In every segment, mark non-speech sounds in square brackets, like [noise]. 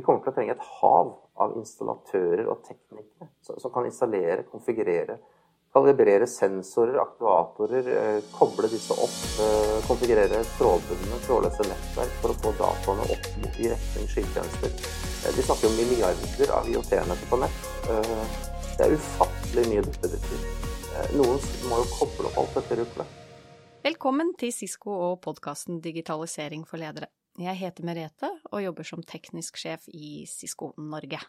vi kommer til å trenge et hav av installatører og teknikere som kan installere, konfigurere, kalibrere sensorer, aktuatorer, eh, koble disse opp, eh, konfigurere trådbundne, trådløse nettverk for å få dataene opp i retning skytjenester. Eh, vi snakker om milliarder av IOT-netter på nett. Det er ufattelig mye dette betyr. Noen må jo koble opp alt dette ruklet. Velkommen til Sisko og podkasten Digitalisering for ledere. Jeg heter Merete og jobber som teknisk sjef i Sisko Norge.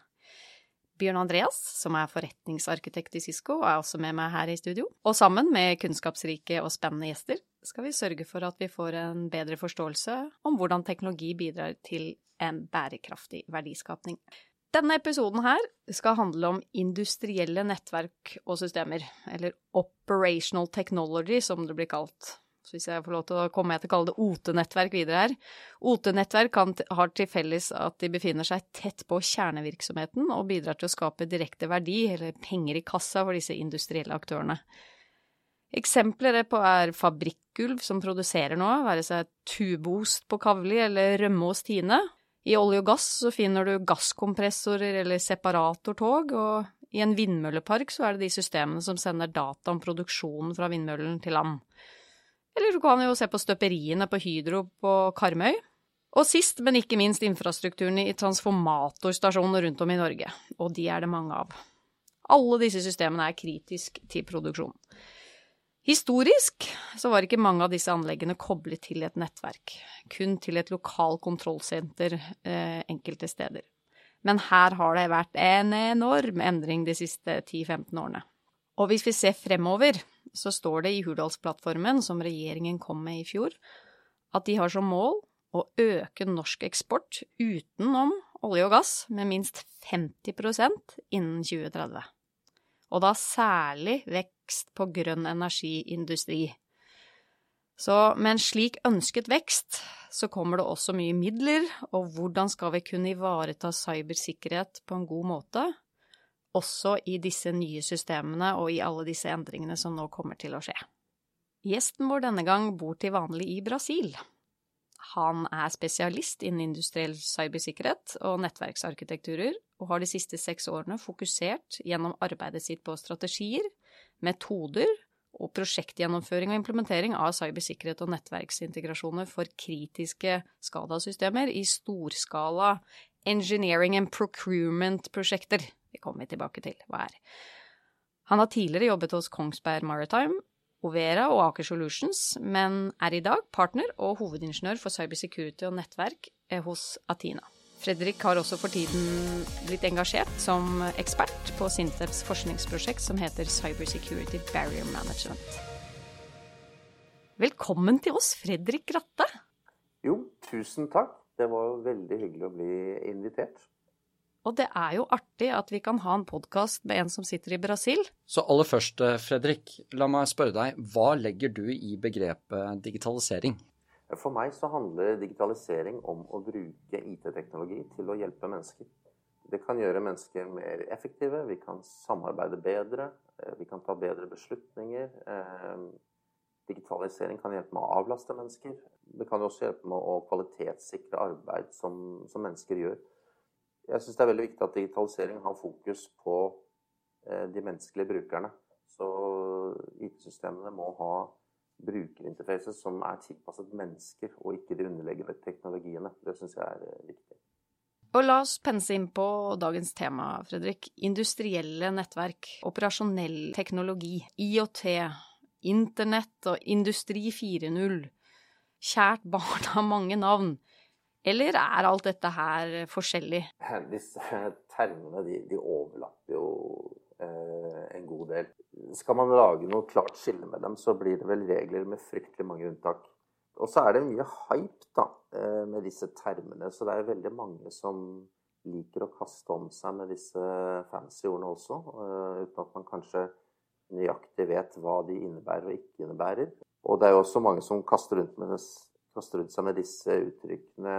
Bjørn Andreas, som er forretningsarkitekt i Sisko, er også med meg her i studio. Og sammen med kunnskapsrike og spennende gjester skal vi sørge for at vi får en bedre forståelse om hvordan teknologi bidrar til en bærekraftig verdiskapning. Denne episoden her skal handle om industrielle nettverk og systemer, eller operational technology, som det blir kalt. Så hvis jeg får lov til å komme jeg til å kalle det OT-nettverk videre her. OT-nettverk har til felles at de befinner seg tett på kjernevirksomheten og bidrar til å skape direkte verdi, eller penger i kassa, for disse industrielle aktørene. Eksempler på er fabrikkgulv som produserer noe, være seg tubeost på Kavli eller rømme hos Tine. I olje og gass så finner du gasskompressorer eller separatortog, og i en vindmøllepark så er det de systemene som sender data om produksjonen fra vindmøllen til land. Eller du kan jo se på støperiene på Hydro på Karmøy. Og sist, men ikke minst, infrastrukturen i transformatorstasjoner rundt om i Norge. Og de er det mange av. Alle disse systemene er kritisk til produksjon. Historisk så var ikke mange av disse anleggene koblet til et nettverk, kun til et lokal kontrollsenter eh, enkelte steder. Men her har det vært en enorm endring de siste 10-15 årene. Og hvis vi ser fremover, så står det i Hurdalsplattformen, som regjeringen kom med i fjor, at de har som mål å øke norsk eksport utenom olje og gass med minst 50% innen 2030. Og da særlig vekst på grønn energiindustri. Så med en slik ønsket vekst, så kommer det også mye midler, og hvordan skal vi kunne ivareta cybersikkerhet på en god måte, også i disse nye systemene og i alle disse endringene som nå kommer til å skje. Gjesten vår denne gang bor til vanlig i Brasil. Han er spesialist innen industriell cybersikkerhet og nettverksarkitekturer, og har de siste seks årene fokusert gjennom arbeidet sitt på strategier, metoder og prosjektgjennomføring og implementering av cybersikkerhet og nettverksintegrasjoner for kritiske skadasystemer i storskala engineering and procurement-prosjekter vi kommer tilbake til hva er. Han har tidligere jobbet hos Kongsberg Maritime, Overa og Aker Solutions, men er i dag partner og hovedingeniør for cybersecurity og nettverk eh, hos Atina. Fredrik har også for tiden blitt engasjert som ekspert på Sintefs forskningsprosjekt som heter Cybersecurity Barrier Management. Velkommen til oss, Fredrik Gratte. Jo, tusen takk. Det var veldig hyggelig å bli invitert. Og det er jo artig at vi kan ha en podkast med en som sitter i Brasil. Så aller først, eh, Fredrik, la meg spørre deg, hva legger du i begrepet digitalisering? For meg så handler digitalisering om å bruke IT-teknologi til å hjelpe mennesker. Det kan gjøre mennesker mer effektive, vi kan samarbeide bedre, eh, vi kan ta bedre beslutninger. Eh, digitalisering kan hjelpe med å avlaste mennesker. Det kan også hjelpe med å kvalitetssikre arbeid som, som mennesker gjør. Jeg syns det er veldig viktig at digitalisering har fokus på eh, de menneskelige brukerne. Så IT-systemene må ha brukerinterfaces som er tilpasset mennesker, og ikke de underliggende teknologiene. Det syns jeg er eh, viktig. Og la oss pense inn på dagens tema, Fredrik. Industrielle nettverk, operasjonell teknologi, IOT, internett og industri 4.0. Kjært barn har mange navn. Eller er alt dette her forskjellig? Disse termene de, de overlapper jo eh, en god del. Skal man lage noe klart skille med dem, så blir det vel regler med fryktelig mange unntak. Og så er det mye hype da, eh, med disse termene, så det er veldig mange som liker å kaste om seg med disse fancy ordene også, eh, uten at man kanskje nøyaktig vet hva de innebærer og ikke innebærer. Og det er jo også mange som kaster rundt med det kaster rundt seg med disse uttrykkene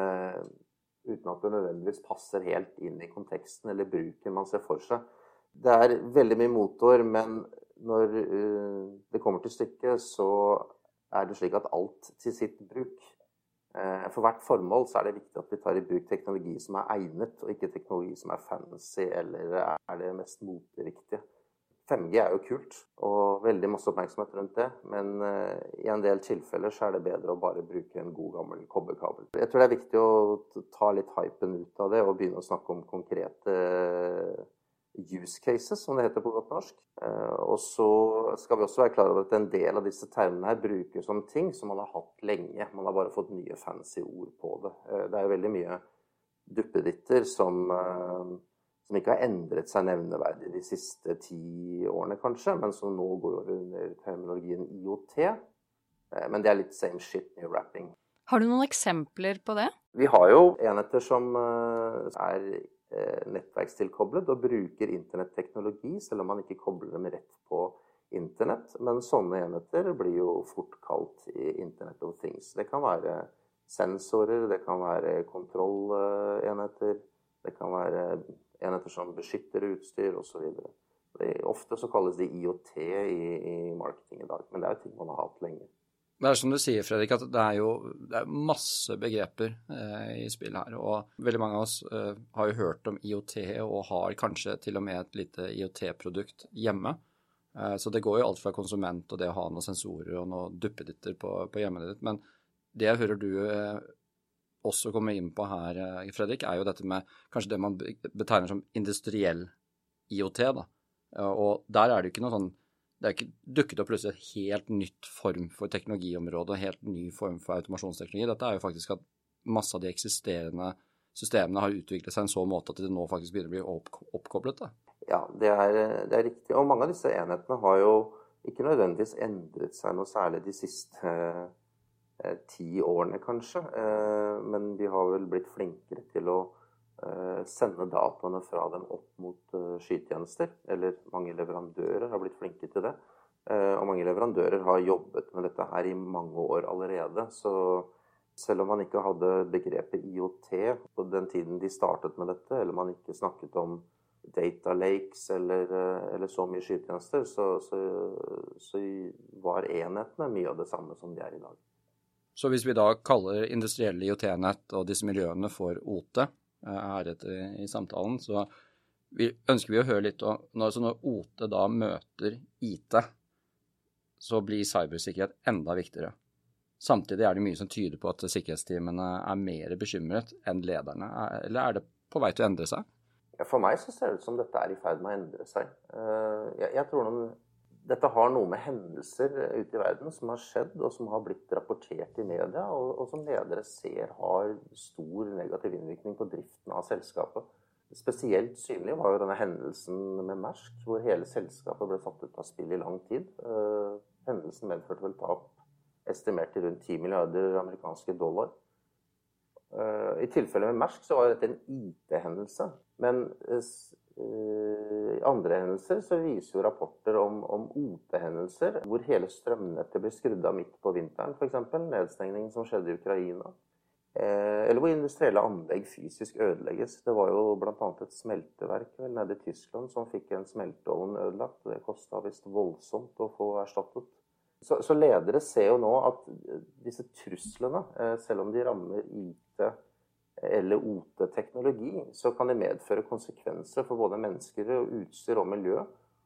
uten at det nødvendigvis passer helt inn i konteksten eller bruken man ser for seg. Det er veldig mye motor, men når uh, det kommer til stykket, så er det slik at alt til sitt bruk Eh, for hvert formål så er det viktig at vi tar i bruk teknologi som er egnet, og ikke teknologi som er fancy eller er det mest moteriktige. 5G er jo kult, og veldig masse oppmerksomhet rundt det. Men uh, i en del tilfeller så er det bedre å bare bruke en god, gammel kobberkabel. Jeg tror det er viktig å ta litt hypen ut av det og begynne å snakke om konkrete use cases, som det heter på godt norsk. Eh, og så skal vi også være klar over at en del av disse termene her brukes som ting som man har hatt lenge. Man har bare fått nye fancy ord på det. Eh, det er jo veldig mye duppeditter som, eh, som ikke har endret seg nevneverdig de siste ti årene, kanskje, men som nå går under terminologien IOT. Men det er litt same shit, new wrapping. Har du noen eksempler på det? Vi har jo enheter som er Eh, nettverkstilkoblet og bruker internetteknologi, selv om man ikke kobler dem rett på internett. Men sånne enheter blir jo fort kalt i Internet of Things. Det kan være sensorer, det kan være kontrollenheter, det kan være enheter som beskytter utstyr osv. Ofte så kalles de IOT i, i marketing i dag, men det er jo ting man har hatt lenge. Det er som du sier, Fredrik, at det er jo det er masse begreper eh, i spill her. Og veldig mange av oss eh, har jo hørt om IOT og har kanskje til og med et lite IOT-produkt hjemme. Eh, så det går jo alt fra konsument og det å ha noen sensorer og noen duppeditter på, på hjemmet ditt. Men det jeg hører du eh, også komme inn på her, eh, Fredrik, er jo dette med kanskje det man betegner som industriell IOT. da. Og der er det jo ikke noe sånn det er ikke dukket opp plutselig et helt nytt form for teknologiområde, helt ny form for automasjonsteknologi. Dette er jo faktisk at masse av de eksisterende systemene har utviklet seg i en så måte at det nå faktisk begynner å bli oppkoblet. Da. Ja, det er, det er, riktig. Og mange av disse enhetene har jo ikke nødvendigvis endret seg noe særlig de siste eh, ti årene, kanskje. Eh, men de har vel blitt flinkere til å Eh, sende dataene fra dem opp mot eh, skytjenester. Eller mange leverandører har blitt flinke til det. Eh, og mange leverandører har jobbet med dette her i mange år allerede. Så selv om man ikke hadde begrepet IOT på den tiden de startet med dette, eller man ikke snakket om data lakes eller, eller så mye skytjenester, så, så, så var enhetene mye av det samme som de er i dag. Så hvis vi da kaller industrielle IOT-nett og disse miljøene for OT, heretter i, i samtalen, så ønsker vi å høre litt om når, når OT da møter IT, så blir cybersikkerhet enda viktigere. Samtidig er det mye som tyder på at sikkerhetsteamene er mer bekymret enn lederne. Eller er det på vei til å endre seg? For meg så ser det ut som dette er i ferd med å endre seg. Eh, jeg tror noen, dette har noe med hendelser ute i verden som har skjedd, og som har blitt rapportert i media, og, og som ledere ser har stor negativ innvirkning på driften av selskapet. Spesielt synlig var jo denne hendelsen med Mersk, hvor hele selskapet ble satt ut av spill i lang tid. Uh, hendelsen medførte vel tap estimert til rundt 10 milliarder amerikanske dollar. Uh, I tilfelle med Mersk så var dette en IT-hendelse. Men i andre hendelser så viser jo rapporter om, om OT-hendelser hvor hele strømnettet blir skrudd av midt på vinteren, f.eks. Nedstengningen som skjedde i Ukraina. Eh, eller hvor industrielle anlegg fysisk ødelegges. Det var jo bl.a. et smelteverk vel, nede i Tyskland som fikk en smelteovn ødelagt. Det kosta visst voldsomt å få erstattet. Så, så, ledere ser jo nå at disse truslene, eh, selv om de rammer IT eller OT-teknologi, så kan det medføre konsekvenser for både mennesker, og utstyr og miljø.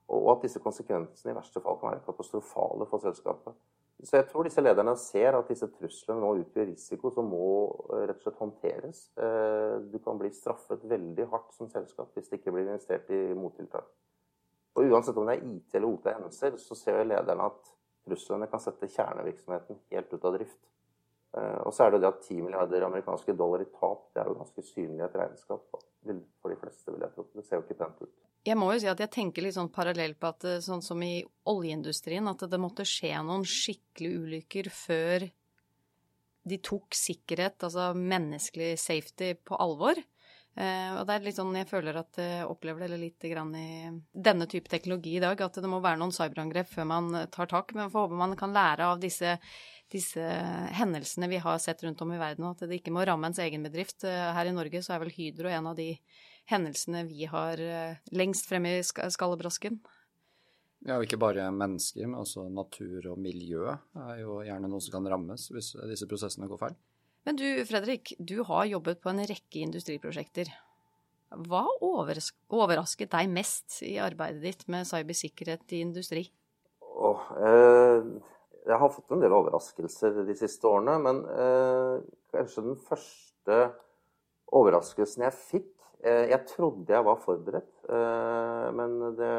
Og at disse konsekvensene i verste fall kan være katastrofale for selskapet. Så jeg tror disse lederne ser at disse truslene nå utgjør risiko som må eh, rett og slett håndteres. Eh, du kan bli straffet veldig hardt som selskap hvis det ikke blir investert i mottiltak. Og uansett om det er IT- eller OT-hendelser, så ser lederne at truslene kan sette kjernevirksomheten helt ut av drift. Eh, og så er det det at 10 milliarder amerikanske dollar i tap, det er jo ganske synlig et regnskap for de fleste, vil jeg tro. Det ser jo ikke pent ut. Jeg må jo si at jeg tenker litt sånn parallelt på at eh, sånn som i oljeindustrien, at det måtte skje noen skikkelige ulykker før de tok sikkerhet, altså menneskelig safety, på alvor. Eh, og det er litt sånn jeg føler at jeg opplever det litt grann i denne type teknologi i dag, at det må være noen cyberangrep før man tar tak. Men får håpe man kan lære av disse disse hendelsene vi har sett rundt om i verden, og at det ikke må ramme ens egen bedrift. Eh, her i Norge så er vel Hydro en av de hendelsene vi har eh, lengst fremme i skallebrasken. Ja, og ikke bare mennesker, men også natur og miljø er jo gjerne noe som kan rammes hvis disse prosessene går feil. Men du Fredrik, du har jobbet på en rekke industriprosjekter. Hva overrasket deg mest i arbeidet ditt med cybersikkerhet i industri? Oh, eh, jeg har fått en del overraskelser de siste årene, men eh, kanskje den første overraskelsen jeg fikk eh, Jeg trodde jeg var forberedt, eh, men det,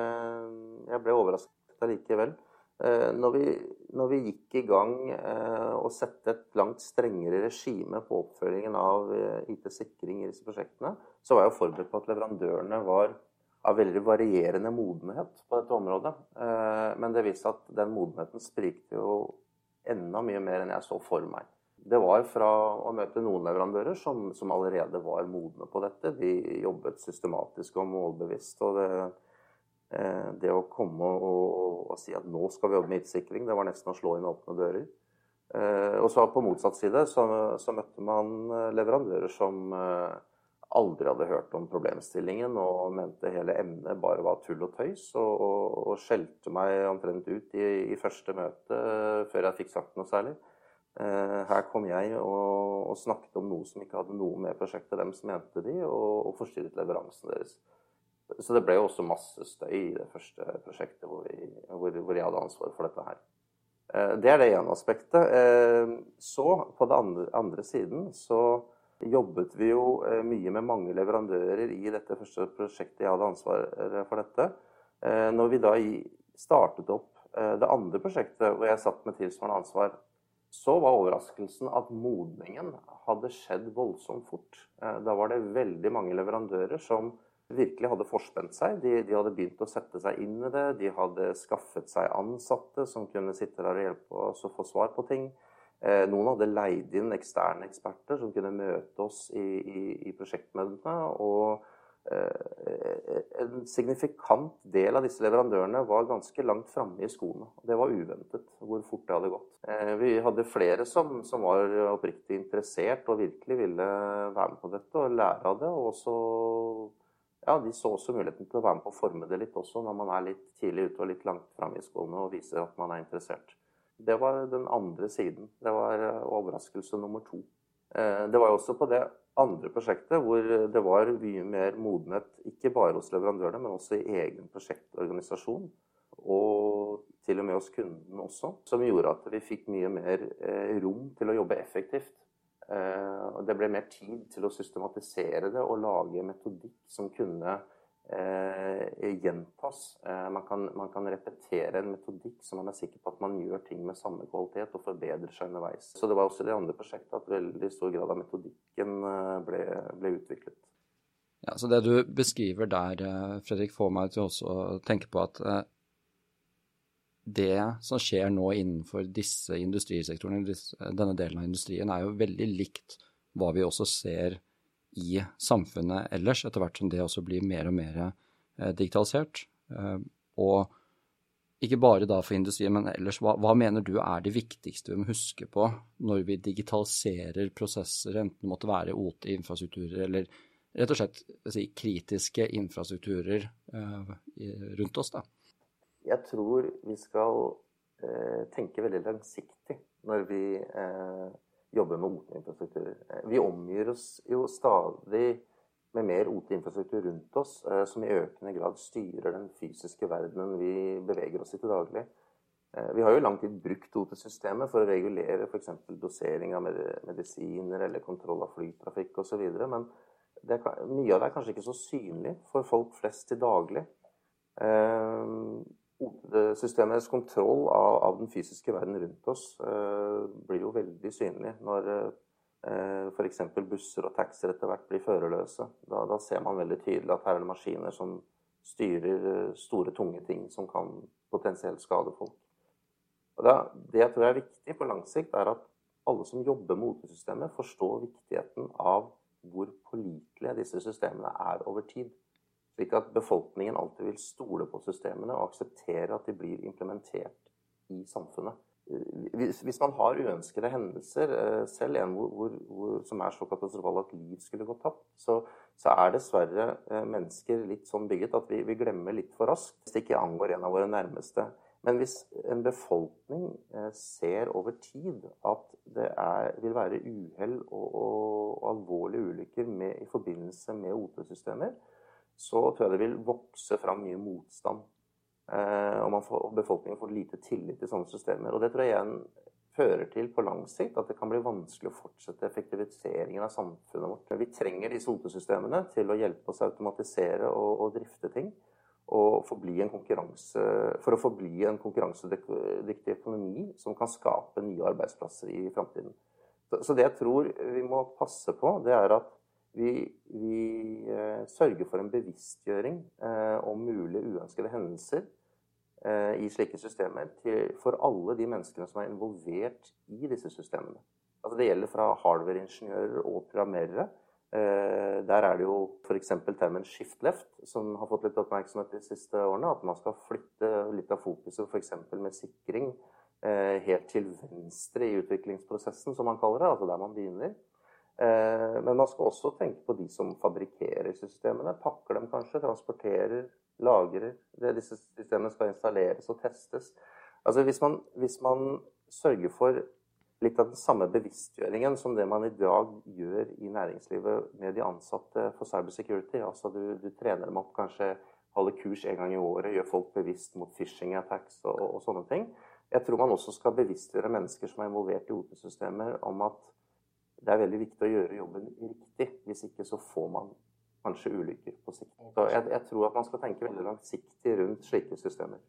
jeg ble overrasket allikevel. Eh, når når vi, gikk i gang eh, å sette et langt strengere regime på oppfølgingen av eh, IT-sikring i disse prosjektene, så var jeg forberedt på at leverandørene var av veldig varierende modenhet på dette området. Men det viste at den modenheten sprikte jo enda mye mer enn jeg så for meg. Det var fra å møte noen leverandører som, som allerede var modne på dette. De jobbet systematisk og målbevisst. og det Eh, det å komme og, og, si at nå skal vi jobbe med IT-sikring, det var nesten å slå inn åpne dører. Eh, og så på motsatt side så, så, møtte man eh, leverandører som aldri hadde hørt om problemstillingen og mente hele emnet bare var tull og tøys, og, og, og skjelte meg omtrent ut i, i, første møte før jeg fikk sagt noe særlig. Her kom jeg og, og, snakket om noe som ikke hadde noe med prosjektet deres, mente de, og, forstyrret leveransen deres. Så det ble jo også masse støy i det første prosjektet hvor, vi, hvor, hvor jeg hadde ansvar for dette her. Eh, det er det ene aspektet. Eh, så, på den andre, andre, siden, så jobbet vi jo eh, mye med mange leverandører i dette første prosjektet jeg hadde ansvaret for dette. Når vi da startet opp det andre prosjektet hvor jeg satt med tilsvarende ansvar, så var overraskelsen at modningen hadde skjedd voldsomt fort. Da var det veldig mange leverandører som virkelig hadde forspent seg. De, de, hadde begynt å sette seg inn i det. De hadde skaffet seg ansatte som kunne sitte der og hjelpe oss å få svar på ting. Eh, noen hadde leid inn eksterne eksperter som kunne møte oss i, i, i prosjektmøtene. Og eh, en signifikant del av disse leverandørene var ganske langt framme i skoene. Det var uventet hvor fort det hadde gått. Eh, vi hadde flere som, som, var oppriktig interessert og virkelig ville være med på dette og lære av det. og også ja, de så også muligheten til å være med på å forme det litt også, når man er litt tidlig ute og litt langt framme i skoene og viser at man er interessert. Det var den andre siden. Det var eh, overraskelse nummer to. Eh, det var også på det andre prosjektet hvor det var mye mer modenhet, ikke bare hos leverandørene, men også i egen prosjektorganisasjon. Og til og med hos kunden også, som gjorde at vi fikk mye mer eh, rom til å jobbe effektivt. Det ble mer tid til å systematisere det og lage metodikk som kunne eh, gjentas. Eh, man, kan, man, kan, repetere en metodikk så man er sikker på at man gjør ting med samme kvalitet og forbedrer seg underveis. Så det var også i det andre prosjektet at veldig stor grad av metodikken eh, ble, ble utviklet. Ja, så Det du beskriver der, eh, Fredrik, får meg til også å tenke på at eh, det som skjer nå innenfor disse industrisektorene, denne delen av industrien, er jo veldig likt hva vi også ser i samfunnet ellers, etter hvert som det også blir mer og mer eh, digitalisert. Eh, og ikke bare da for industrien, men ellers, hva, hva, mener du er det viktigste vi må huske på når vi digitaliserer prosesser, enten det måtte være OT-infrastrukturer eller rett og slett si, kritiske infrastrukturer uh, rundt oss? da? Jeg tror vi skal eh, tenke veldig langsiktig når vi eh, jobber med OT-infrastruktur. Eh, vi omgir oss jo stadig med mer OT-infrastruktur rundt oss, eh, som i økende grad styrer den fysiske verdenen vi beveger oss i til daglig. Eh, vi har jo lang tid brukt OT-systemet for å regulere f.eks. dosering av medisiner eller kontroll av flytrafikk osv. Men det, mye av det er kanskje ikke så synlig for folk flest til daglig. Systemets kontroll av, av, den fysiske verden rundt oss eh, blir jo veldig synlig når eh, f.eks. busser og taxier etter hvert blir førerløse. Da, da, ser man veldig tydelig at her er det maskiner som styrer eh, store, tunge ting som kan potensielt skade folk. Da, det jeg tror er viktig på lang sikt, er at alle som jobber med OT-systemet, forstår viktigheten av hvor pålitelige disse systemene er over tid. Slik at befolkningen alltid vil stole på systemene og akseptere at de blir implementert i samfunnet. Hvis, man har uønskede hendelser, eh, selv en hvor, hvor, som er så katastrofal at liv skulle gått tapt, så, så, er dessverre eh, mennesker litt sånn bygget at vi, vi, glemmer litt for raskt hvis det ikke angår en av våre nærmeste. Men hvis en befolkning eh, ser over tid at det er, vil være uhell og, og, alvorlige ulykker med, i forbindelse med OT-systemer, så tror jeg det vil vokse fram mye motstand. Eh, og, får, befolkningen får lite tillit til sånne systemer. Og det tror jeg igjen fører til på lang sikt at det kan bli vanskelig å fortsette effektiviseringen av samfunnet vårt. Vi trenger disse OT-systemene til å hjelpe oss å automatisere og, og drifte ting og for å forbli en konkurransedyktig økonomi som kan skape nye arbeidsplasser i framtiden. Så det jeg tror vi må passe på, det er at vi, vi eh, sørger for en bevisstgjøring eh, om mulige uønskede hendelser eh, i slike systemer til, for alle de menneskene som er involvert i disse systemene. Altså det gjelder fra hardware-ingeniører og programmerere der er det jo f.eks. termen 'shift left', som har fått litt oppmerksomhet de siste årene. At man skal flytte litt av fokuset f.eks. med sikring helt til venstre i utviklingsprosessen, som man kaller det. Altså der man begynner. Eh, men man skal også tenke på de som fabrikkerer systemene. Pakker dem kanskje, transporterer, lagrer. Disse systemene skal installeres og testes. Altså hvis man, hvis man sørger for litt av den samme bevisstgjøringen som det man i dag gjør i næringslivet med de ansatte for cybersecurity. Altså du, du trener dem opp, kanskje holder kurs en gang i året, gjør folk bevisst mot phishing attacks og, og, sånne ting. Jeg tror man også skal bevisstgjøre mennesker som er involvert i OT-systemer, om at det er veldig viktig å gjøre jobben riktig. Hvis ikke så får man kanskje ulykker på sikt. Så jeg, jeg tror at man skal tenke veldig langsiktig rundt slike systemer.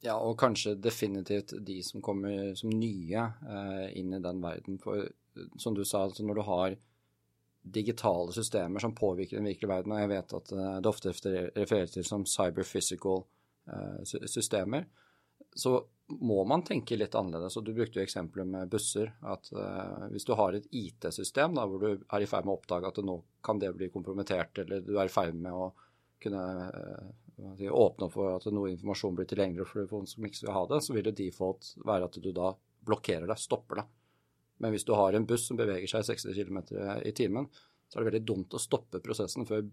Ja, og kanskje definitivt de som kommer som nye eh, inn i den verden. For som du sa, altså når du har digitale systemer som påvirker den virkelige verden, og jeg vet at eh, det ofte refereres til som cyber-physical eh, systemer, så må man tenke litt annerledes. Og du brukte jo eksempelet med busser. At uh, hvis du har et IT-system hvor du er i ferd med å oppdage at nå kan det bli kompromittert, eller du er i ferd med å kunne uh, åpne for at noe informasjon blir tilgjengelig for noen som ikke skal ha det, så vil det default være at du da blokkerer det, stopper det. Men hvis du har en buss som beveger seg 60 km i timen, så er det veldig dumt å stoppe prosessen før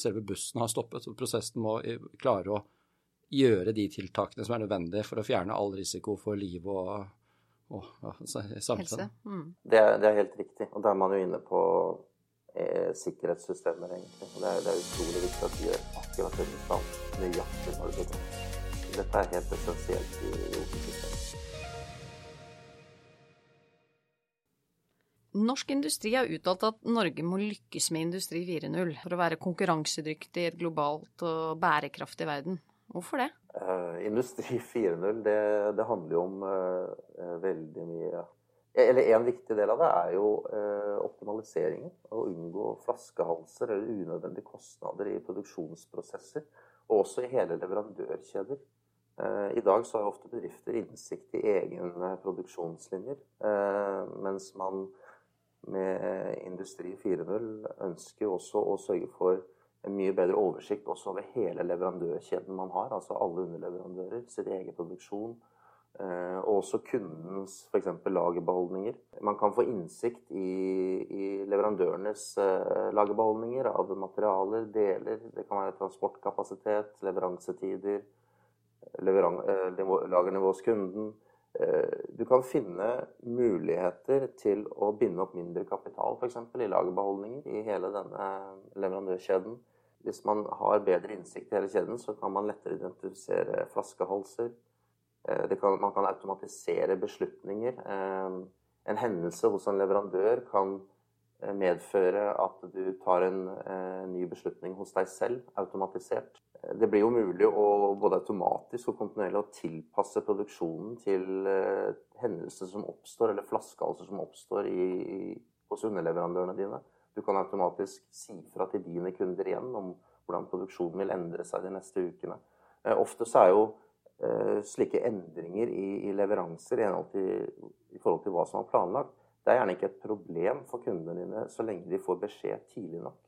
selve bussen har stoppet. Så prosessen må klare å gjøre de tiltakene som er nødvendige for å fjerne all risiko for liv og, og ja, samfunn. Mm. Det, det, er helt riktig. Og da er man jo inne på eh, sikkerhetssystemer, egentlig. Og det er, det er, utrolig viktig at vi gjør akkurat det vi skal, nøyaktig når det går. Dette er helt essensielt i OP-systemet. Norsk industri har uttalt at Norge må lykkes med Industri 4.0 for å være konkurransedyktig i et globalt og bærekraftig verden. Hvorfor det? Uh, industri [laughs] 4.0 det, det, handler jo om uh, veldig mye eller En viktig del av det er jo uh, optimaliseringen. Å unngå flaskehalser eller unødvendige kostnader i produksjonsprosesser. Og også i hele leverandørkjeder. I dag så har ofte bedrifter innsikt i egne produksjonslinjer. Mens man med Industri 4.0 ønsker også å sørge for en mye bedre oversikt også over hele leverandørkjeden man har. Altså alle underleverandører, sin egen produksjon Eh, og også kundens f.eks. lagerbeholdninger. Man kan få innsikt i, i leverandørenes eh, lagerbeholdninger av materialer, deler. Det kan være transportkapasitet, leveransetider, leveran eh, lagernivå kunden. Du kan finne muligheter til å binde opp mindre kapital f.eks. i lagerbeholdninger i hele denne leverandørkjeden. Hvis man har bedre innsikt i hele kjeden, så kan man lettere identifisere flaskehalser Eh, kan, man kan automatisere beslutninger. Eh, en hendelse hos en leverandør kan eh, medføre at du tar en ny beslutning hos deg selv, automatisert. Det blir jo mulig å både automatisk og kontinuerlig å tilpasse produksjonen til hendelser som oppstår, eller flaskehalser som oppstår i, hos underleverandørene dine. Du kan automatisk si fra til dine kunder igjen om hvordan produksjonen vil endre seg de neste ukene. Ofte så er jo Eh, slike endringer i, i leveranser i, forhold til hva som er planlagt, det er gjerne ikke et problem for kundene dine så lenge de får beskjed tidlig nok.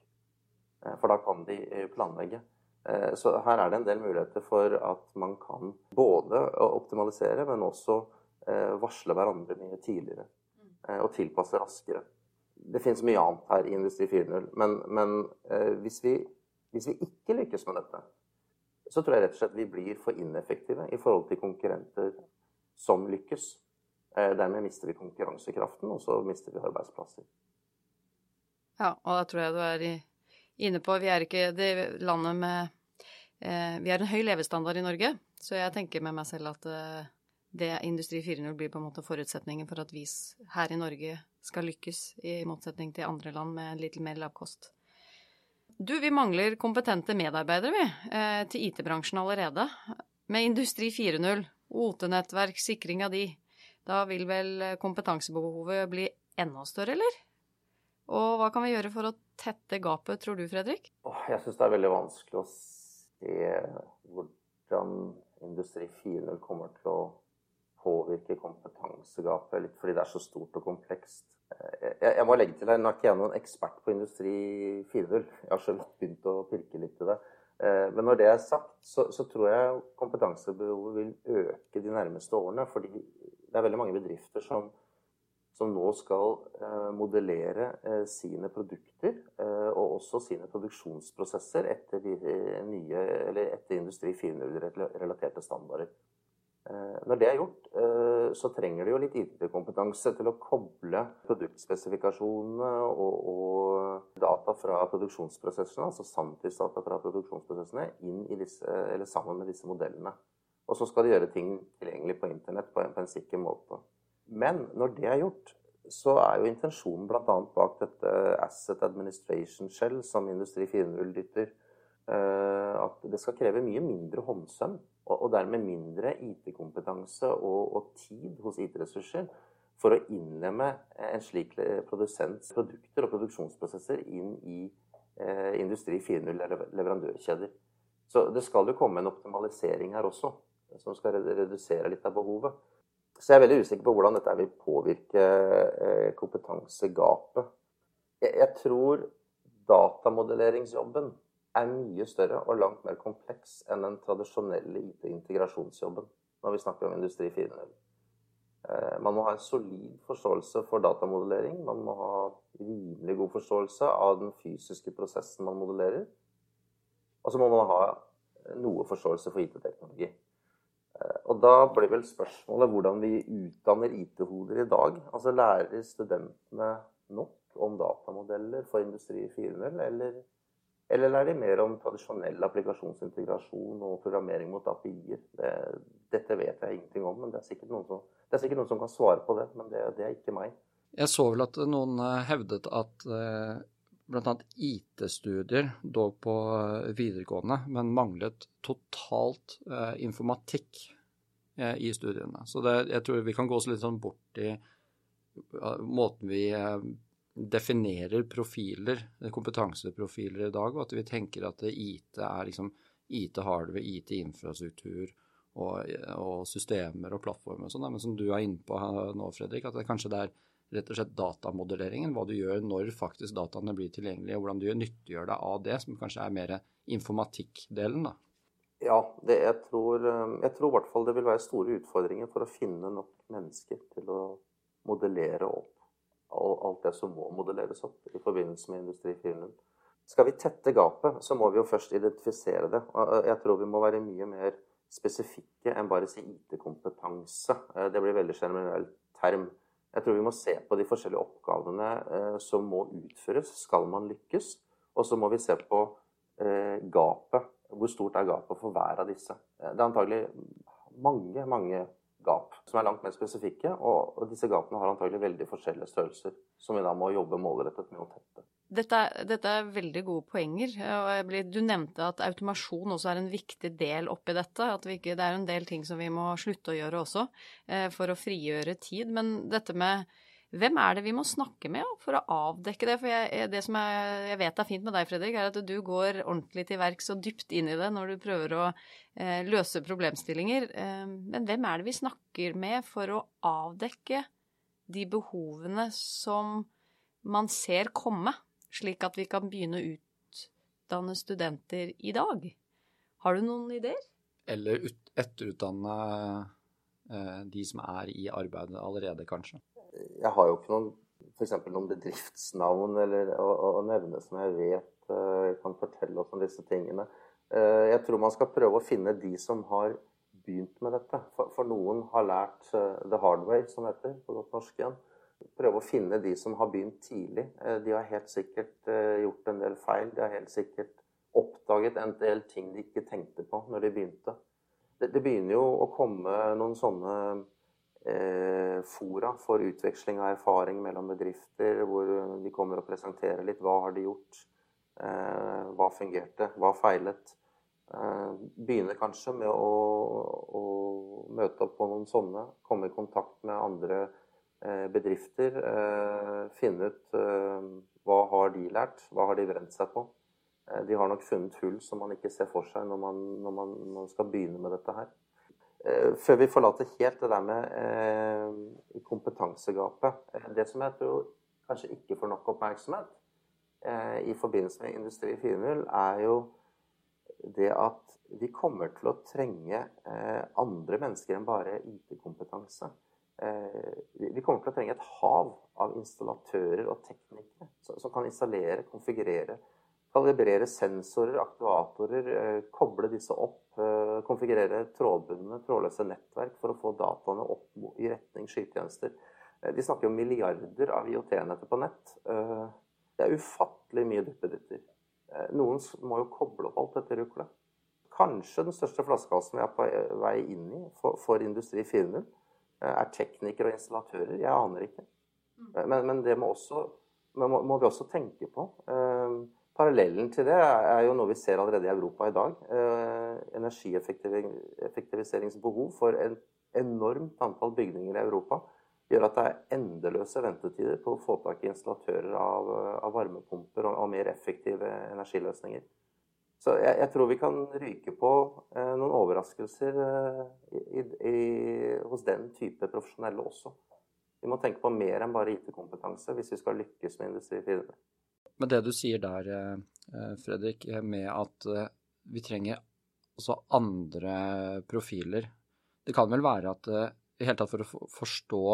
Eh, for da kan de eh, planlegge. Så her er det en del muligheter for at man kan både optimalisere, men også varsle hverandre mye tidligere. Og tilpasse raskere. Det finnes mye annet her i Industri 4.0, men, men hvis, vi, hvis vi ikke lykkes med dette, så tror jeg rett og slett vi blir for ineffektive i forhold til konkurrenter som lykkes. Eh, dermed mister vi konkurransekraften, og så mister vi arbeidsplasser. Ja, og da tror jeg du er inne på Vi er ikke det landet med eh, Vi har en høy levestandard i Norge, så jeg tenker med meg selv at eh, det Industri 4.0 blir på en måte forutsetningen for at vi her i Norge skal lykkes, i motsetning til andre land med litt mer lavkost. Du, vi mangler kompetente medarbeidere, vi, eh, til IT-bransjen allerede. Med Industri 4.0, OT-nettverk, sikring av de, da vil vel kompetansebehovet bli enda større, eller? Og hva kan vi gjøre for å tette gapet, tror du, Fredrik? Jeg syns det er veldig vanskelig å se hvordan Industri 4.0 kommer til å påvirke kompetansegapet, litt fordi det er så stort og komplekst. Jeg, jeg må legge til her, Nå er ikke jeg noen ekspert på Industri 4.0. Jeg har så vidt begynt å pirke litt i det. Eh, men når det er sagt, så, så, tror jeg kompetansebehovet vil øke de nærmeste årene. Fordi det er veldig mange bedrifter som, som nå skal eh, modellere eh, sine produkter og også sine produksjonsprosesser etter, de nye, etter Industri 4.0-relaterte standarder. Eh, når det er gjort, eh, så trenger du jo litt IT-kompetanse til å koble produktspesifikasjonene og, og data fra produksjonsprosessene, altså sanntidsdata fra produksjonsprosessene, inn i disse, eller sammen med disse modellene. Og så skal de gjøre ting tilgjengelig på internett på en, på en sikker måte. Men når det er gjort, så er jo intensjonen bl.a. bak dette Asset Administration Shell som Industri 400 dytter, eh, at det skal kreve mye mindre håndsøm og, og dermed mindre IT-kompetanse og, og, tid hos IT-ressurser for å innlemme en slik produsents produkter og produksjonsprosesser inn i eh, industri 4.0 leverandørkjeder. Så det skal jo komme en optimalisering her også, som skal redusere litt av behovet. Så jeg er veldig usikker på hvordan dette vil påvirke eh, kompetansegapet. Jeg tror datamodelleringsjobben er mye større og langt mer kompleks enn den tradisjonelle IT-integrasjonsjobben når vi snakker om Industri 4.0. Eh, man må ha en solid forståelse for datamodellering. Man må ha rimelig god forståelse av den fysiske prosessen man modellerer. Og så må man ha noe forståelse for IT-teknologi. Eh, og da blir vel spørsmålet hvordan vi utdanner IT-hoder i dag. Altså lærer studentene nok om datamodeller for Industri 4.0, eller eller er de mer om tradisjonell applikasjonsintegrasjon og programmering mot API-er? Det, dette vet jeg ingenting om, men det er sikkert noen som, sikkert noen som kan svare på det. Men det, det, er ikke meg. Jeg så vel at noen eh, hevdet at eh, bl.a. IT-studier dog på eh, videregående, men manglet totalt informatikk i studiene. Så det, jeg tror vi kan gå oss litt sånn bort i måten vi definerer profiler, kompetanseprofiler i dag, og at vi tenker at IT er liksom IT-hardware, IT-infrastruktur og, og, systemer og plattformer og sånn. Men som du er inne på nå, Fredrik, at det kanskje det er rett og slett datamodelleringen, hva du gjør når faktisk dataene blir tilgjengelige, og hvordan du nyttiggjør deg av det, som kanskje er mer informatikkdelen, da. Ja, det, jeg, tror, jeg tror i hvert fall det vil være store utfordringer for å finne nok mennesker til å modellere opp alt det som må modelleres opp i forbindelse med Industri 4.0. Skal vi tette gapet, så må vi jo først identifisere det. Jeg tror vi må være mye mer spesifikke enn bare si IT-kompetanse. Eh, det blir veldig generell term. Jeg tror vi må se på de forskjellige oppgavene eh, som må utføres, skal man lykkes. Og så må vi se på eh, gapet. Hvor stort er gapet for hver av disse? Det er antagelig mange, mange som er langt mer spesifikke. Og, disse gapene har antagelig veldig forskjellige størrelser, som vi da må jobbe målrettet med å tette. Dette, dette er veldig gode poenger. Du nevnte at automasjon også er en viktig del oppi dette. At ikke, det er en del ting som vi må slutte å gjøre også eh, for å frigjøre tid. Men dette med hvem er det vi må snakke med for å avdekke det? For jeg, det som jeg, jeg, vet er fint med deg, Fredrik, er at du går ordentlig til verks og dypt inn i det når du prøver å eh, løse problemstillinger. Eh, men hvem er det vi snakker med for å avdekke de behovene som man ser komme, slik at vi kan begynne å utdanne studenter i dag? Har du noen ideer? Eller etterutdanne eh, de som er i arbeidet allerede, kanskje jeg har jo ikke noen f.eks. noen bedriftsnavn eller, å, å, nevne som jeg vet jeg kan fortelle oss om disse tingene. Eh, jeg tror man skal prøve å finne de som har begynt med dette. For, for noen har lært uh, the hard way, som heter på godt norsk igjen. Prøve å finne de som har begynt tidlig. De har helt sikkert gjort en del feil. De har helt sikkert oppdaget en del ting de ikke tenkte på når de begynte. Det, det begynner jo å komme noen sånne fora for utveksling av erfaring mellom bedrifter, hvor de kommer og presenterer litt hva har de gjort, hva fungerte, hva feilet. Eh, begynner kanskje med å, å, møte opp på noen sånne. Komme i kontakt med andre eh, bedrifter. Eh, finne ut hva har de lært, hva har de brent seg på. De har nok funnet hull som man ikke ser for seg når man, når man, når man skal begynne med dette her. Før vi forlater helt det der med kompetansegapet Det som jeg tror kanskje ikke får nok oppmerksomhet i forbindelse med Industri 4.0, er jo det at vi kommer til å trenge eh, andre mennesker enn bare IT-kompetanse. Eh, vi kommer til å trenge et hav av installatører og teknikere som kan installere, konfigurere, kalibrere sensorer, aktuatorer, eh, koble disse opp, konfigurere trådbundne, trådløse nettverk for å få dataene opp i retning skytjenester. Vi snakker om milliarder av IOT-netter på nett. Det er ufattelig mye duppeditter. Eh, noen må jo koble opp alt dette ruklet. Kanskje den største flaskehalsen vi er på vei inn i for, for Industri 4.0, eh, er teknikere og installatører. Jeg aner ikke. Mm. Eh, men, men det må, også, må, må, vi også tenke på. Parallellen til det er jo noe vi ser allerede i Europa i dag. Eh, energieffektiviseringsbehov for en enormt antall bygninger i Europa gjør at det er endeløse ventetider på å få tak i installatører av, av varmepumper og, og, mer effektive energiløsninger. Så jeg, jeg, tror vi kan ryke på eh, noen overraskelser eh, i, i, hos den type profesjonelle også. Vi må tenke på mer enn bare IT-kompetanse hvis vi skal lykkes med Industri 4.0. Men det du sier der, eh, Fredrik, med at eh, vi trenger også andre profiler Det kan vel være at eh, i hele tatt for å forstå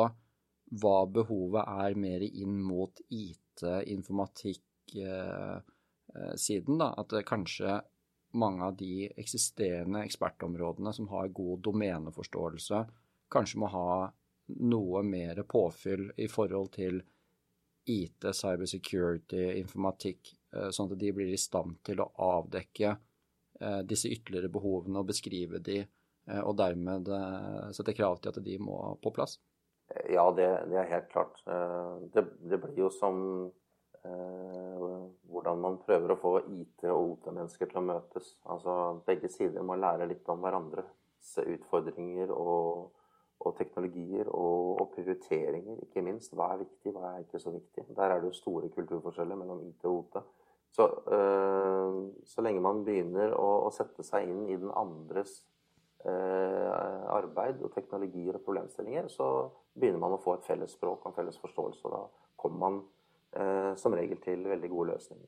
hva behovet er mer inn mot IT, informatikk-siden, eh, da. At kanskje mange av de eksisterende ekspertområdene som har god domeneforståelse, kanskje må ha noe mer påfyll i forhold til IT, cybersecurity, informatikk, eh, sånn at de blir i stand til å avdekke eh, disse ytterligere behovene og beskrive de Eh, og dermed sette krav til at de må på plass? Ja, det, det er helt klart. Det, det, blir jo som hvordan man prøver å få IT- og OT-mennesker til å møtes. Altså, Begge sider må lære litt om hverandres utfordringer og, og teknologier og, og, prioriteringer, ikke minst. Hva er viktig, hva er ikke så viktig. Der er det jo store kulturforskjeller mellom IT og OT. Så, øh, så lenge man begynner å, å, sette seg inn i den andres øh, arbeid og teknologier og problemstillinger, så begynner man å få et felles språk og en felles forståelse. Og da kommer man øh, som regel til veldig gode løsninger.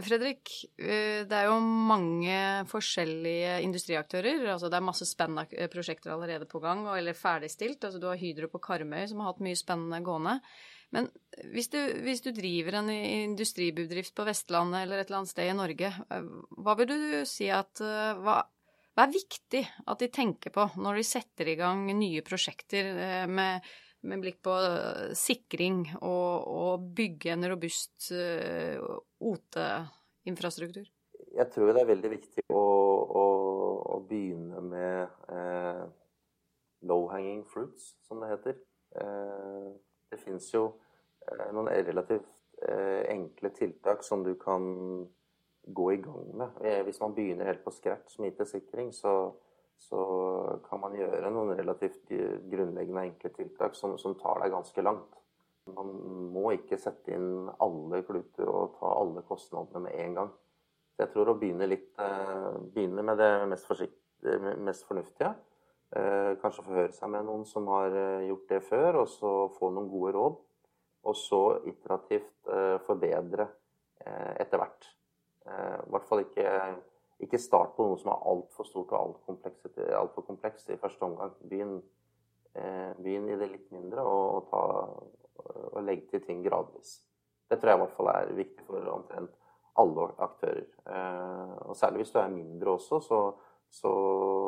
Fredrik, eh, det er jo mange forskjellige industriaktører. altså Det er masse spennende prosjekter allerede på gang eller ferdigstilt. altså Du har Hydro på Karmøy som har hatt mye spennende gående. Men hvis du, hvis du driver en industribedrift på Vestlandet eller et eller annet sted i Norge, hva vil du si at hva hva er viktig at de tenker på når de setter i gang nye prosjekter eh, med, med blikk på eh, sikring og, og bygge en robust eh, OT-infrastruktur? Jeg tror det er veldig viktig å, å, å begynne med eh, low hanging fruits, som det heter. Eh, det fins jo eh, noen relativt enkle tiltak som du kan gå i gang med. Eh, hvis man begynner helt på scratch med IT-sikring, så, så, kan man gjøre noen relativt grunnleggende enkle tiltak som, som, tar deg ganske langt. Man må ikke sette inn alle kluter og ta alle kostnadene med en gang. Jeg tror å begynne, litt, eh, begynne med det mest, mest fornuftige. Eh, kanskje forhøre seg med noen som har gjort det før, og så få noen gode råd. Og så iterativt forbedre etter hvert. Eh, I hvert fall ikke, ikke start på noe som er altfor stort og altfor alt komplekst i første omgang. Begynn, eh, begynn, i det litt mindre og, ta, og legge til ting gradvis. Det tror jeg i hvert fall er viktig for omtrent alle aktører. Eh, og særlig hvis du er mindre også, så, så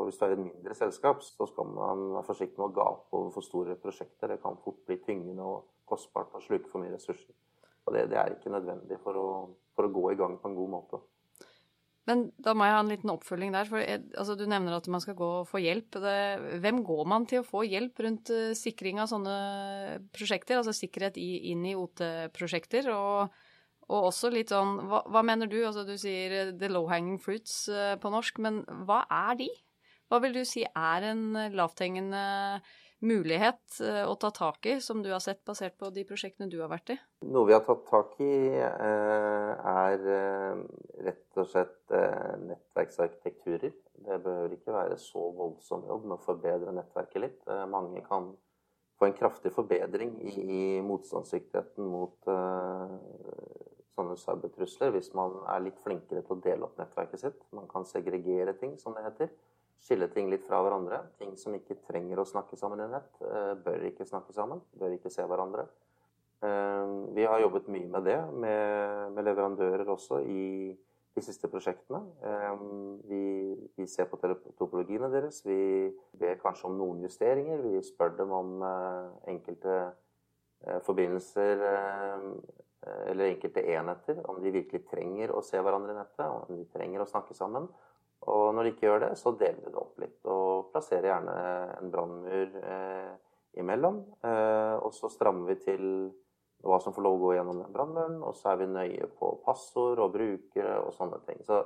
hvis du er et mindre selskap, så skal man være forsiktig med å gape over for store prosjekter. Det kan fort bli tyngende og kostbart og sluke for mye ressurser. Og det, det er ikke nødvendig for å, for å gå i gang på en god måte. Men da må jeg ha en liten oppfølging der. for altså, Du nevner at man skal gå og få hjelp. Det, hvem går man til å få hjelp rundt uh, sikring av sånne prosjekter? Altså sikkerhet i, inn i OT-prosjekter. Og, og, også litt sånn hva, hva, mener du? Altså Du sier eh, the low hanging fruits uh, på norsk, men hva er de? Hva vil du si er en lavthengende mulighet eh, å ta tak i, som du har sett basert på de prosjektene du har vært i? Noe vi har tatt tak i, eh, er eh, rett og slett nettverksarkitekturer. Det behøver ikke være så voldsom jobb med å forbedre nettverket litt. Mange kan få en kraftig forbedring i motstandsdyktigheten mot sånne cybertrusler hvis man er litt flinkere til å dele opp nettverket sitt. Man kan segregere ting, som det heter skille ting litt fra hverandre. Ting som ikke trenger å snakke sammen i nett, eh, bør ikke snakke sammen, bør ikke se hverandre. Eh, vi har jobbet mye med det, med, leverandører også, i de siste prosjektene. Eh, vi, vi ser på topologiene deres. Vi ber kanskje om noen justeringer. Vi spør dem om enkelte forbindelser eller enkelte enheter, om de virkelig trenger å se hverandre i nettet, om de trenger å snakke sammen. Og når de ikke gjør det, så deler de det opp litt. Og plasserer gjerne en brannmur eh, imellom. Eh, og så strammer vi til hva som får lov å gå gjennom den brannmuren. Og så er vi nøye på passord og brukere og sånne ting. Så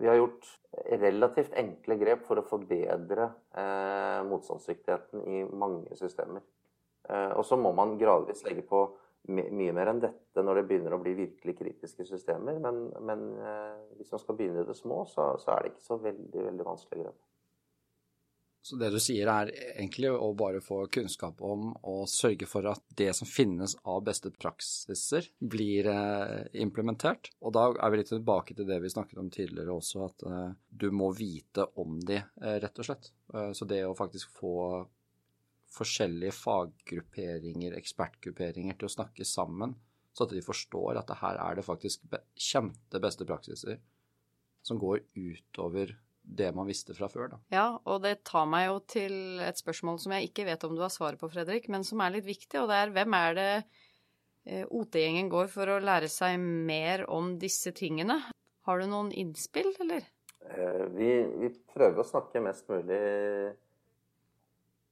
vi har gjort relativt enkle grep for å forbedre eh, motstandsdyktigheten i mange systemer. Eh, og så må man gradvis legge på mye mer enn dette når det begynner å bli virkelig kritiske systemer. Men, men eh, hvis man skal begynne i det små, så, så, er det ikke så veldig, veldig vanskelig. Så det du sier er egentlig å bare få kunnskap om og sørge for at det som finnes av beste praksiser, blir eh, implementert. Og da er vi litt tilbake til det vi snakket om tidligere også, at eh, du må vite om de, rett og slett. Så det å faktisk få forskjellige faggrupperinger, ekspertgrupperinger, til å snakke sammen, så at de forstår at det her er det faktisk kjente beste praksiser som går utover det man visste fra før. Da. Ja, og det tar meg jo til et spørsmål som jeg ikke vet om du har svaret på, Fredrik, men som er litt viktig, og det er hvem er det eh, OT-gjengen går for å lære seg mer om disse tingene? Har du noen innspill, eller? Eh, vi, vi prøver å snakke mest mulig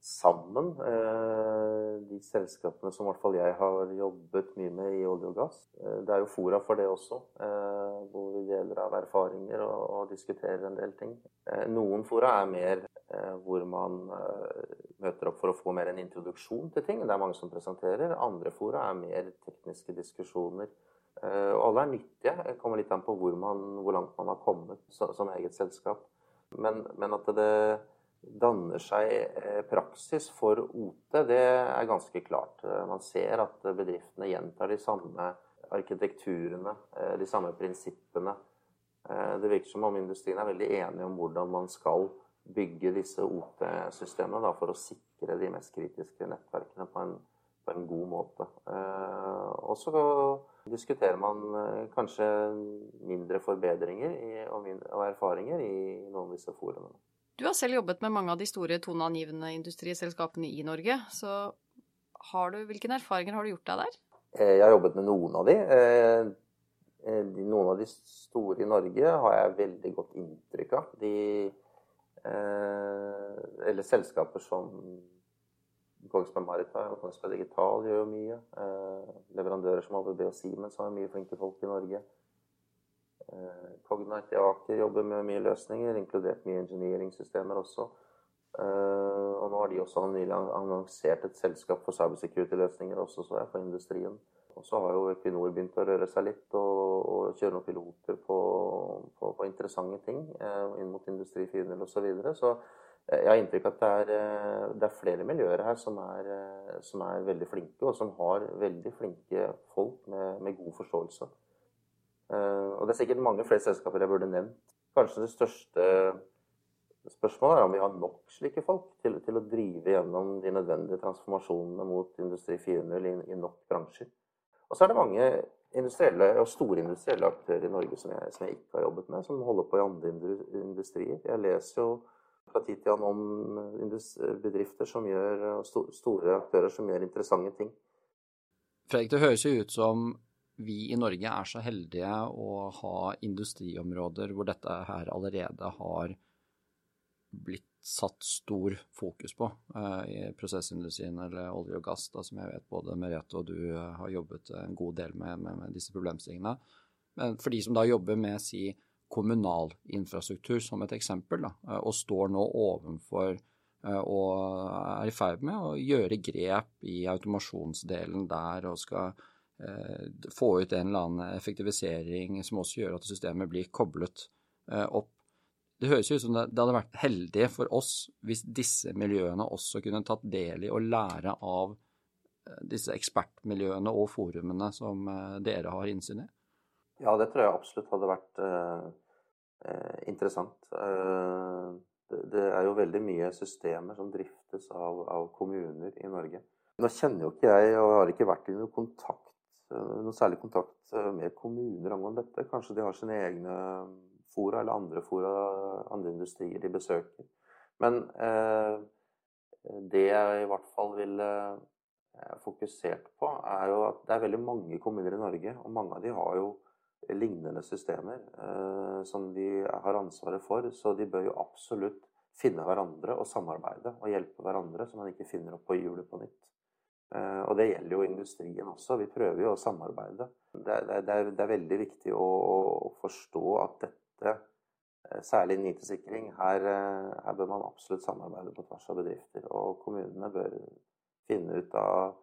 sammen, eh, de selskapene som i hvert fall jeg har jobbet mye med i olje og gass. Eh, det er jo fora for det også, eh, hvor vi deler av erfaringer og, diskuterer en del ting. Noen fora er mer hvor man møter opp for å få mer en introduksjon til ting. Det er mange som presenterer. Andre fora er mer tekniske diskusjoner. Og alle er nyttige. Det kommer litt an på hvor, man, hvor langt man har kommet som eget selskap. Men, men at det danner seg eh, praksis for OT, det er ganske klart. Eh, man ser at bedriftene gjentar de samme arkitekturene, eh, de samme prinsippene. Det virker som om industrien er veldig enig om hvordan man skal bygge disse OT-systemene for å sikre de mest kritiske nettverkene på en, på en god måte. Og så diskuterer man kanskje mindre forbedringer og erfaringer i noen av disse forumene. Du har selv jobbet med mange av de store toneangivende industriselskapene i Norge. Så du, hvilke erfaringer har du gjort deg der? Eh, jeg har jobbet med noen av de. Eh, eh, noen av de store i Norge har jeg veldig godt inntrykk av. De, eller selskaper som Kongsberg Maritime og Kongsberg Digital gjør jo mye. Leverandører som ABB og Siemens har mye flinke folk i Norge. Eh, Cognite Aker jobber med mye løsninger, inkludert mye engineering-systemer også. Eh, og nå har de også nylig annonsert et selskap for cybersecurity-løsninger også, så jeg, for industrien. Og så har jo Equinor begynt å røre seg litt og, og kjøre noen piloter på, på, på interessante ting eh, inn mot Industri 400 osv. Så, videre. så jeg har inntrykk av at det er, det er, flere miljøer her som er, som er, veldig flinke, og som har veldig flinke folk med, med god forståelse. Og det er sikkert mange flere selskaper jeg burde nevnt. Kanskje det største spørsmålet er om vi har nok slike folk til, til å drive gjennom de nødvendige transformasjonene mot Industri 4.0 i, i nok bransjer. Og så er det mange industrielle og store industrielle aktører i Norge som jeg, som jeg, ikke har jobbet med, som holder på i andre industrier. Jeg leser jo fra tid til annen om bedrifter som gjør, store aktører som gjør interessante ting. Fredrik, det høres jo ut som vi i Norge er så heldige å ha industriområder hvor dette her allerede har blitt satt stor fokus på uh, i prosessindustrien eller olje og gass, da, som jeg vet både Merete og du uh, har jobbet en god del med, med, med, disse problemstillingene. Men for de som da jobber med si kommunal infrastruktur som et eksempel, da, uh, og står nå ovenfor og er i ferd med å gjøre grep i automasjonsdelen der og skal få ut en eller annen effektivisering som også gjør at systemet blir koblet opp det høres jo ut som det, hadde vært heldig for oss hvis disse miljøene også kunne tatt del i og lære av eh, disse ekspertmiljøene og forumene som eh, dere har innsyn i? Ja, det tror jeg absolutt hadde vært eh, interessant. Eh, det, er jo veldig mye systemer som driftes av, av, kommuner i Norge. Nå kjenner jo ikke jeg, og har ikke vært i noe, kontakt, noe særlig kontakt med kommuner angående dette. Kanskje de har sine egne fora eller andre fora, andre industrier de besøker. Men eh, det jeg i hvert fall ville eh, fokusert på, er jo at det er veldig mange kommuner i Norge, og mange av de har jo lignende systemer eh, som de har ansvaret for. Så de bør jo absolutt finne hverandre og samarbeide og hjelpe hverandre, så man ikke finner opp på hjulet på nytt. Eh, og det gjelder jo industrien også. Vi prøver jo å samarbeide. Det, er, det, er, det er, veldig viktig å, å forstå at dette eh, særlig NITE-sikring, her, eh, her, bør man absolutt samarbeide på tvers av bedrifter. Og kommunene bør finne ut av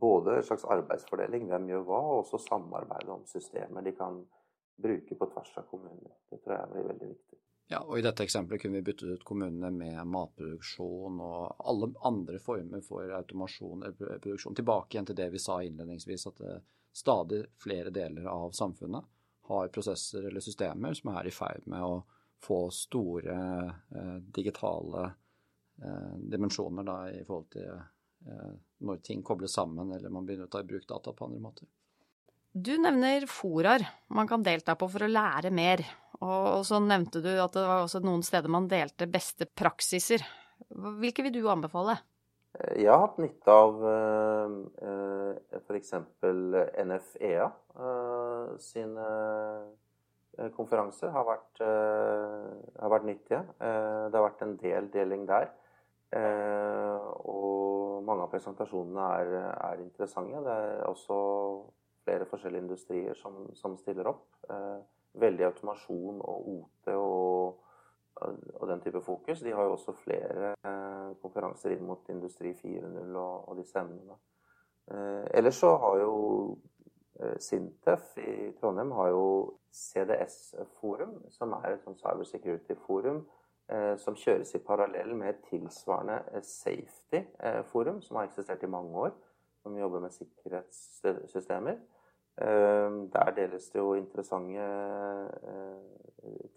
både en slags arbeidsfordeling, hvem gjør hva, og også samarbeide om systemer de kan bruke på tvers av kommuner. Det tror jeg blir veldig viktig. Ja, og I dette eksempelet kunne vi byttet ut kommunene med matproduksjon og alle andre former for automasjon eller produksjon. Tilbake igjen til det vi sa innledningsvis, at stadig flere deler av samfunnet har prosesser eller systemer som er i ferd med å få store eh, digitale eh, dimensjoner da, i forhold til eh, når ting kobles sammen eller man begynner å ta i bruk data på andre måter. Du nevner foraer man kan delta på for å lære mer. Og så nevnte du at det var også noen steder man delte beste praksiser. Hvilke vil du anbefale? Jeg har hatt nytte av eh, f.eks. NFEA eh, sine eh, konferanser. Har vært, har vært nyttige. Det har vært en del deling der. Og mange av presentasjonene er, er interessante. Det er også flere forskjellige industrier som, som stiller opp. Veldig automasjon og OT og og den type fokus. De har jo også flere eh, konferanser inn mot Industri 4.0 og, og disse emnene. Eh, ellers så har jo eh, Sintef i Trondheim har jo CDS-forum, som er et sånn cybersecurity-forum eh, som kjøres i parallell med et tilsvarende safety-forum, som har eksistert i mange år, som jobber med sikkerhetssystemer. Eh, der deles det jo interessante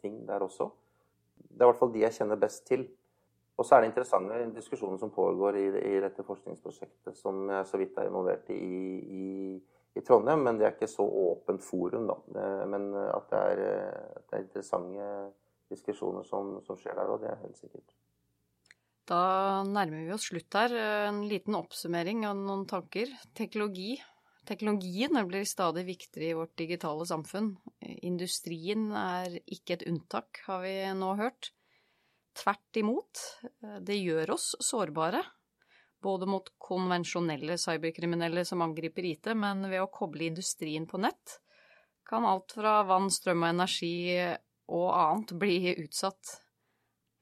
ting der også. Det er i hvert fall de jeg kjenner best til. Og så er det interessante diskusjoner som pågår i, dette forskningsprosjektet, som jeg så vidt er involvert i, i, i Trondheim. Men det er ikke så åpent forum, da. Men at det er, at det er interessante diskusjoner som, som skjer der òg, det er helt sikkert. Da nærmer vi oss slutt her. En liten oppsummering av noen tanker. Teknologi Teknologien blir stadig viktigere i vårt digitale samfunn. Industrien er ikke et unntak, har vi nå hørt. Tvert imot, det gjør oss sårbare. Både mot konvensjonelle cyberkriminelle som angriper IT, men ved å koble industrien på nett kan alt fra vann, strøm og energi og annet bli utsatt.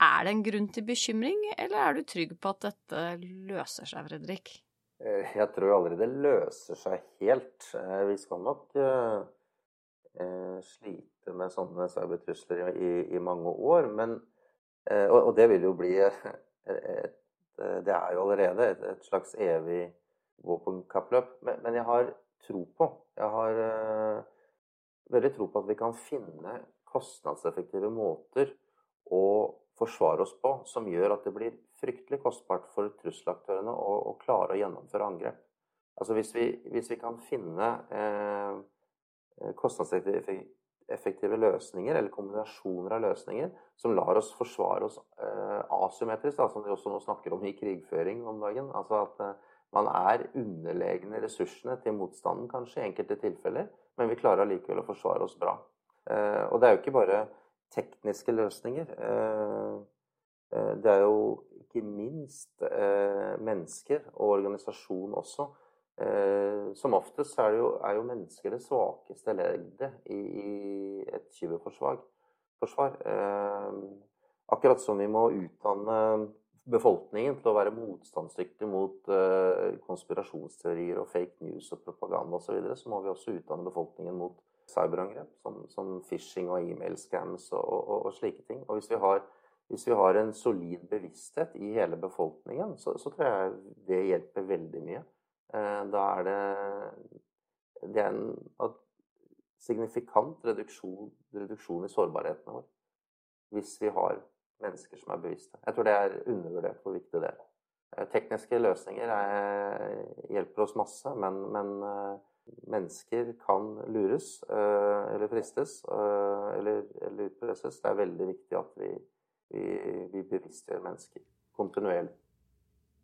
Er det en grunn til bekymring, eller er du trygg på at dette løser seg, Fredrik? Eh, jeg tror aldri det løser seg helt. Eh, vi skal nok uh, slite med sånne cybertrusler i, mange år. Men, og, det vil jo bli et, et, Det er jo allerede et, slags evig våpenkappløp. Men, men, jeg har tro på Jeg har veldig tro på at vi kan finne kostnadseffektive måter å forsvare oss på som gjør at det blir fryktelig kostbart for trusselaktørene å, å klare å gjennomføre angrep. Altså hvis vi, hvis vi kan finne eh, kostnadseffektive løsninger, eller kombinasjoner av løsninger, som lar oss forsvare oss asymmetrisk, da, som de også nå snakker om i krigføring om dagen. Altså at man er underlegne ressursene til motstanden, kanskje, i enkelte tilfeller, men vi klarer allikevel å forsvare oss bra. Og det er jo ikke bare tekniske løsninger. Det er jo ikke minst mennesker og organisasjon også. Som oftest er jo, er jo mennesker det svakeste leddet i, i et kyberforsvar. Forsvar. Akkurat som vi må utdanne befolkningen til å være motstandsdyktig mot konspirasjonsteorier og fake news og propaganda osv., så, videre, så må vi også utdanne befolkningen mot cyberangrep, som, som phishing og e-mail-scams og, og, og, slike ting. Og hvis vi, har, hvis vi har en solid bevissthet i hele befolkningen, så, så tror jeg det hjelper veldig mye. Eh, da er det, det er en signifikant reduksjon, reduksjon i sårbarheten vår Hvis vi har mennesker som er bevisste. Jeg tror det er undervurdert hvor viktig det er. Eh, tekniske løsninger er, hjelper oss masse, men, men eh, mennesker kan lures eh, eller fristes eh, eller, eller utpresses. Det er veldig viktig at vi, vi, vi bevisstgjør mennesker kontinuerlig.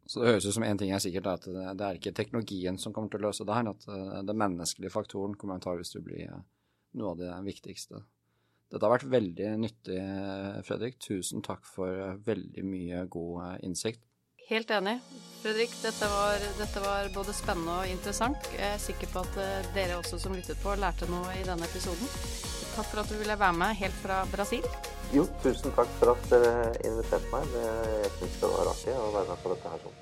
Så det høres ut som én ting er sikkert, at det er ikke teknologien som kommer til å løse det her. At eh, den menneskelige faktoren kommer til å bli noe av det viktigste. Dette har vært veldig nyttig, Fredrik. Tusen takk for veldig mye god innsikt. Helt enig. Fredrik, dette var, dette var, både spennende og interessant. Jeg er sikker på at eh, dere også som lyttet på, lærte noe i denne episoden. Takk for at du ville være med helt fra Brasil. Jo, tusen takk for at dere inviterte meg. Jeg syns det var artig å være med på dette her sånn.